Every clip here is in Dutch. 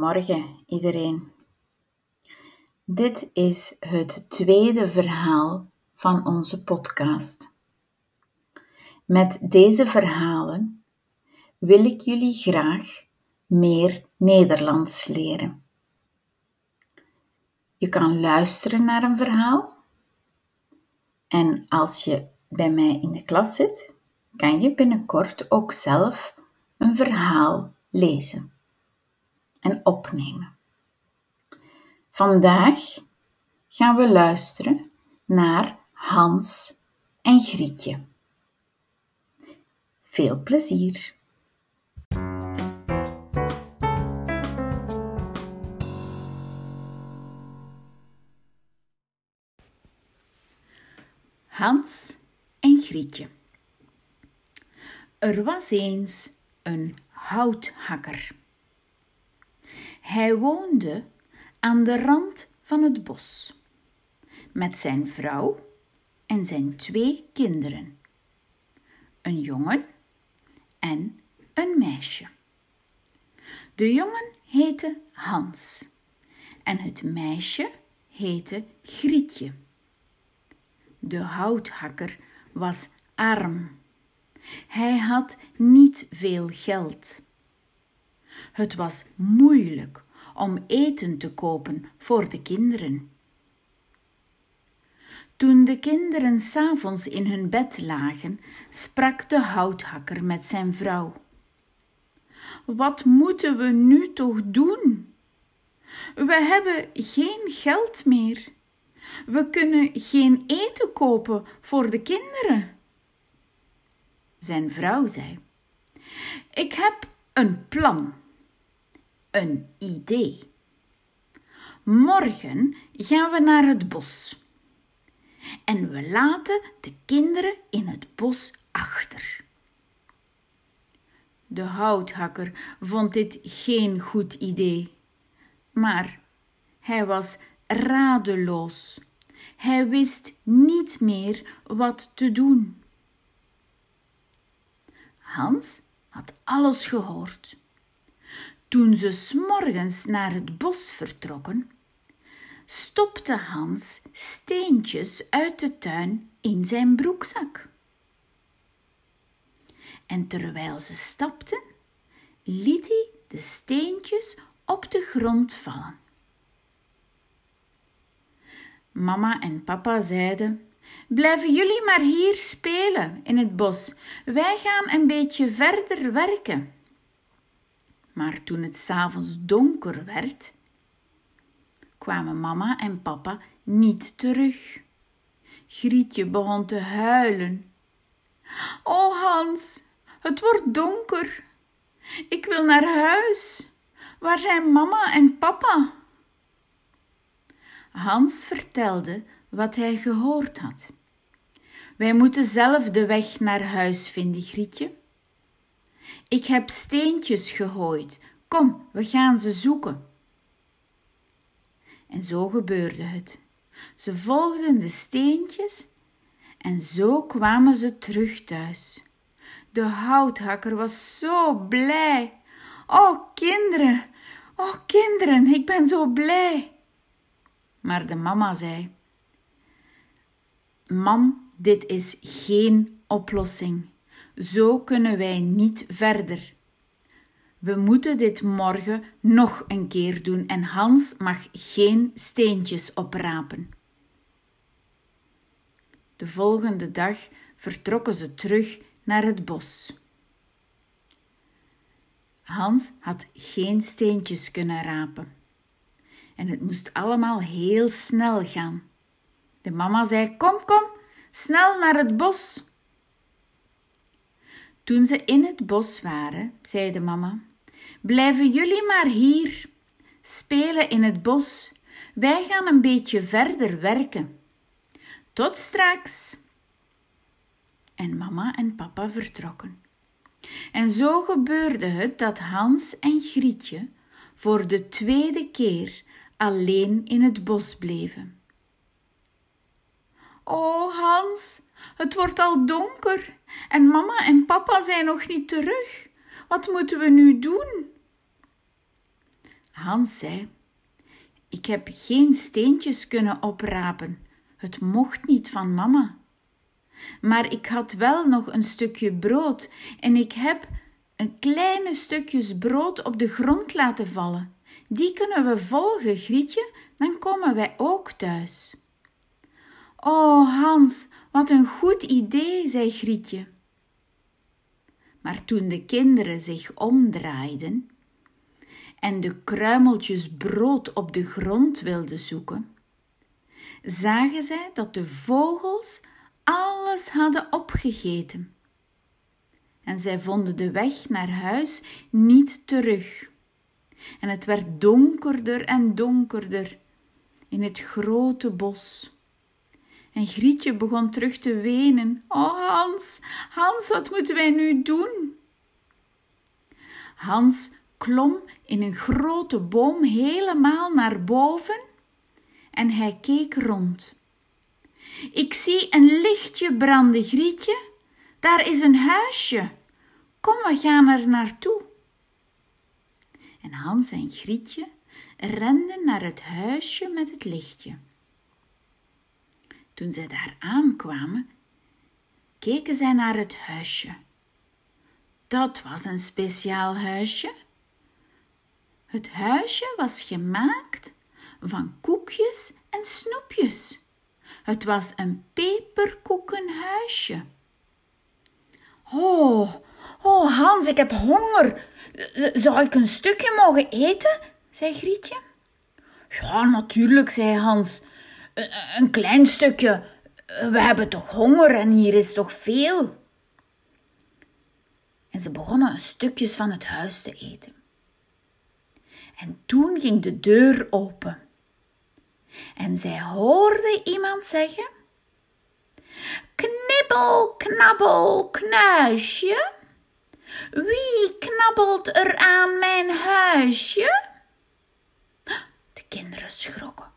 Goedemorgen iedereen. Dit is het tweede verhaal van onze podcast. Met deze verhalen wil ik jullie graag meer Nederlands leren. Je kan luisteren naar een verhaal en als je bij mij in de klas zit, kan je binnenkort ook zelf een verhaal lezen en opnemen. Vandaag gaan we luisteren naar Hans en Grietje. Veel plezier! Hans en Grietje. Er was eens een houthakker. Hij woonde aan de rand van het bos met zijn vrouw en zijn twee kinderen, een jongen en een meisje. De jongen heette Hans en het meisje heette Grietje. De houthakker was arm. Hij had niet veel geld. Het was moeilijk om eten te kopen voor de kinderen. Toen de kinderen s'avonds in hun bed lagen, sprak de houthakker met zijn vrouw. Wat moeten we nu toch doen? We hebben geen geld meer. We kunnen geen eten kopen voor de kinderen. Zijn vrouw zei: Ik heb een plan een idee. Morgen gaan we naar het bos. En we laten de kinderen in het bos achter. De houthakker vond dit geen goed idee, maar hij was radeloos. Hij wist niet meer wat te doen. Hans had alles gehoord. Toen ze s'morgens naar het bos vertrokken, stopte Hans steentjes uit de tuin in zijn broekzak. En terwijl ze stapten, liet hij de steentjes op de grond vallen. Mama en papa zeiden: Blijven jullie maar hier spelen in het bos. Wij gaan een beetje verder werken. Maar toen het s'avonds donker werd, kwamen mama en papa niet terug. Grietje begon te huilen. O Hans, het wordt donker. Ik wil naar huis. Waar zijn mama en papa? Hans vertelde wat hij gehoord had. Wij moeten zelf de weg naar huis vinden, Grietje. Ik heb steentjes gegooid. Kom, we gaan ze zoeken. En zo gebeurde het. Ze volgden de steentjes en zo kwamen ze terug thuis. De houthakker was zo blij. Oh, kinderen, oh, kinderen, ik ben zo blij. Maar de mama zei: Mam, dit is geen oplossing. Zo kunnen wij niet verder. We moeten dit morgen nog een keer doen en Hans mag geen steentjes oprapen. De volgende dag vertrokken ze terug naar het bos. Hans had geen steentjes kunnen rapen. En het moest allemaal heel snel gaan. De mama zei: Kom, kom, snel naar het bos. Toen ze in het bos waren, zei de mama: Blijven jullie maar hier, spelen in het bos. Wij gaan een beetje verder werken. Tot straks. En mama en papa vertrokken. En zo gebeurde het dat Hans en Grietje voor de tweede keer alleen in het bos bleven. O Hans, het wordt al donker en mama en papa zijn nog niet terug. Wat moeten we nu doen? Hans zei: Ik heb geen steentjes kunnen oprapen. Het mocht niet van mama. Maar ik had wel nog een stukje brood en ik heb een kleine stukjes brood op de grond laten vallen. Die kunnen we volgen, Grietje, dan komen wij ook thuis. Oh, Hans, wat een goed idee, zei Grietje. Maar toen de kinderen zich omdraaiden en de kruimeltjes brood op de grond wilden zoeken, zagen zij dat de vogels alles hadden opgegeten. En zij vonden de weg naar huis niet terug. En het werd donkerder en donkerder in het grote bos. En Grietje begon terug te wenen. Oh Hans, Hans, wat moeten wij nu doen? Hans klom in een grote boom helemaal naar boven en hij keek rond. Ik zie een lichtje branden, Grietje. Daar is een huisje. Kom, we gaan er naartoe. En Hans en Grietje renden naar het huisje met het lichtje. Toen zij daar aankwamen, keken zij naar het huisje. Dat was een speciaal huisje. Het huisje was gemaakt van koekjes en snoepjes. Het was een peperkoekenhuisje. Oh, oh Hans, ik heb honger. Zou ik een stukje mogen eten? zei Grietje. Ja, natuurlijk, zei Hans. Een klein stukje. We hebben toch honger en hier is toch veel. En ze begonnen stukjes van het huis te eten. En toen ging de deur open. En zij hoorde iemand zeggen: Knibbel, knabbel, knuisje. Wie knabbelt er aan mijn huisje? De kinderen schrokken.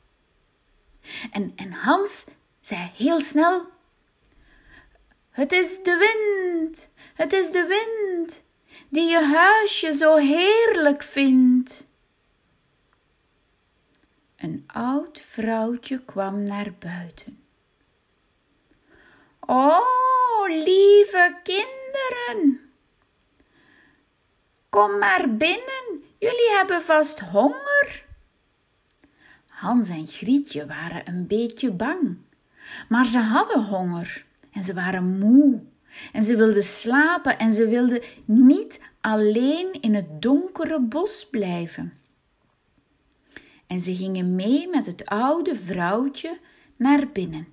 En, en Hans zei heel snel: Het is de wind, het is de wind die je huisje zo heerlijk vindt. Een oud vrouwtje kwam naar buiten. O, lieve kinderen, kom maar binnen, jullie hebben vast honger. Hans en Grietje waren een beetje bang, maar ze hadden honger en ze waren moe en ze wilden slapen en ze wilden niet alleen in het donkere bos blijven. En ze gingen mee met het oude vrouwtje naar binnen.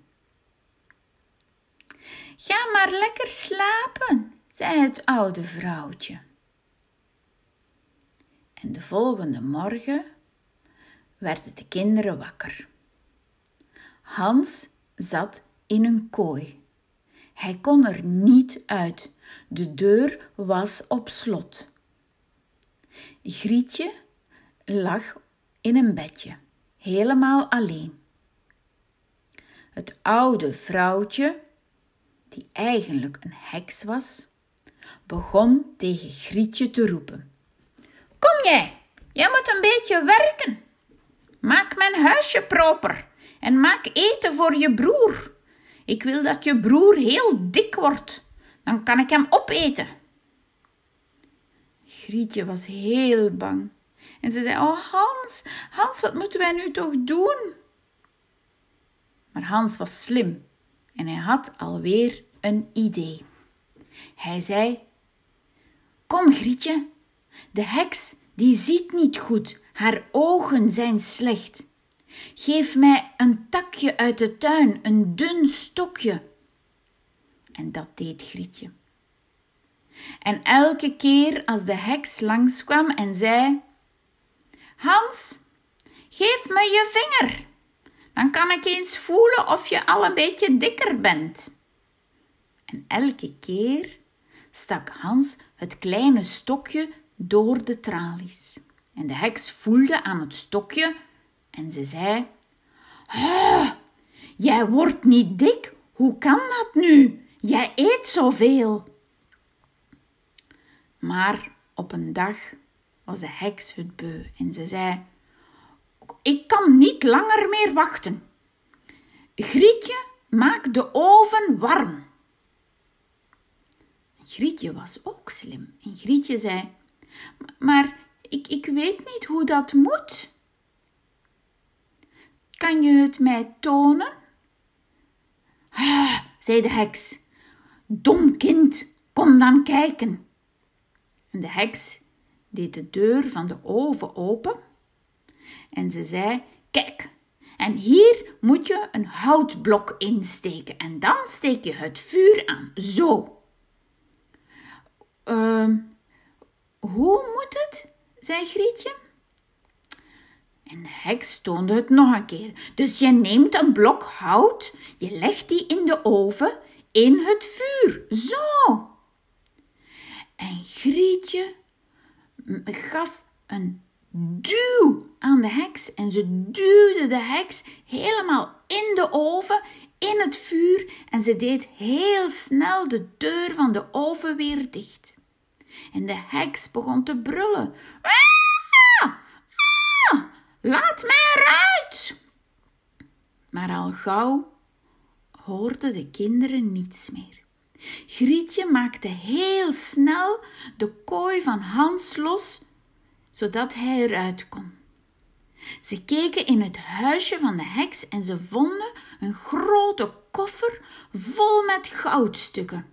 Ga maar lekker slapen, zei het oude vrouwtje. En de volgende morgen werden de kinderen wakker. Hans zat in een kooi. Hij kon er niet uit. De deur was op slot. Grietje lag in een bedje, helemaal alleen. Het oude vrouwtje, die eigenlijk een heks was, begon tegen Grietje te roepen. Kom jij, jij moet een beetje werken. Maak mijn huisje proper en maak eten voor je broer. Ik wil dat je broer heel dik wordt, dan kan ik hem opeten. Grietje was heel bang en ze zei: Oh Hans, Hans, wat moeten wij nu toch doen? Maar Hans was slim en hij had alweer een idee. Hij zei: Kom, Grietje, de heks die ziet niet goed, haar ogen zijn slecht. Geef mij een takje uit de tuin, een dun stokje. En dat deed Grietje. En elke keer als de heks langskwam en zei: Hans, geef me je vinger. Dan kan ik eens voelen of je al een beetje dikker bent. En elke keer stak Hans het kleine stokje door de tralies. En de heks voelde aan het stokje en ze zei: Jij wordt niet dik, hoe kan dat nu? Jij eet zoveel. Maar op een dag was de heks het beu en ze zei: Ik kan niet langer meer wachten. Grietje, maak de oven warm. Grietje was ook slim en Grietje zei: Maar ik, ik weet niet hoe dat moet. Kan je het mij tonen? Ah, zei de heks. Dom kind, kom dan kijken. En de heks deed de deur van de oven open en ze zei: Kijk, en hier moet je een houtblok insteken en dan steek je het vuur aan. Zo. Uh, hoe moet het? zei Grietje. En de heks toonde het nog een keer. Dus je neemt een blok hout, je legt die in de oven, in het vuur. Zo. En Grietje gaf een duw aan de heks en ze duwde de heks helemaal in de oven, in het vuur en ze deed heel snel de deur van de oven weer dicht. En de heks begon te brullen. Ah! Ah! Laat mij eruit! Maar al gauw hoorden de kinderen niets meer. Grietje maakte heel snel de kooi van Hans los, zodat hij eruit kon. Ze keken in het huisje van de heks en ze vonden een grote koffer vol met goudstukken.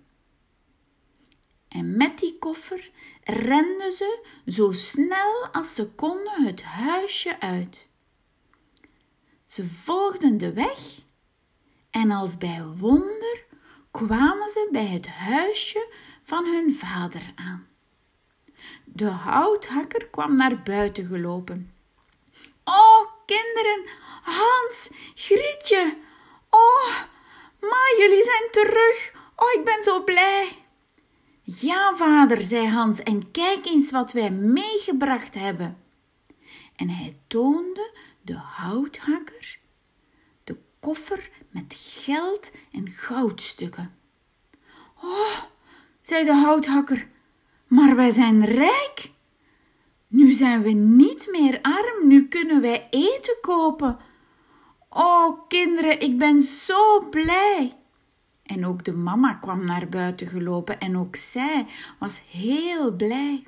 En met die koffer renden ze zo snel als ze konden het huisje uit. Ze volgden de weg en als bij wonder kwamen ze bij het huisje van hun vader aan. De houthakker kwam naar buiten gelopen. Oh, kinderen, Hans, Grietje, oh, maar jullie zijn terug. Oh, ik ben zo blij. Ja, vader, zei Hans, en kijk eens wat wij meegebracht hebben. En hij toonde de houthakker de koffer met geld en goudstukken. Oh, zei de houthakker, maar wij zijn rijk. Nu zijn we niet meer arm, nu kunnen wij eten kopen. Oh, kinderen, ik ben zo blij. En ook de mama kwam naar buiten gelopen en ook zij was heel blij.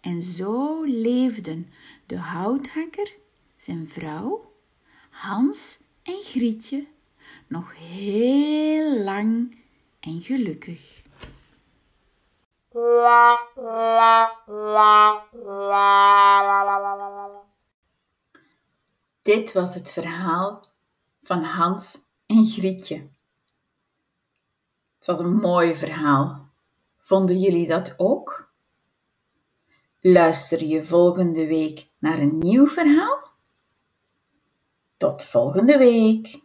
En zo leefden de houthakker, zijn vrouw, Hans en Grietje nog heel lang en gelukkig. Dit was het verhaal van Hans en Grietje. Het was een mooi verhaal. Vonden jullie dat ook? Luister je volgende week naar een nieuw verhaal? Tot volgende week.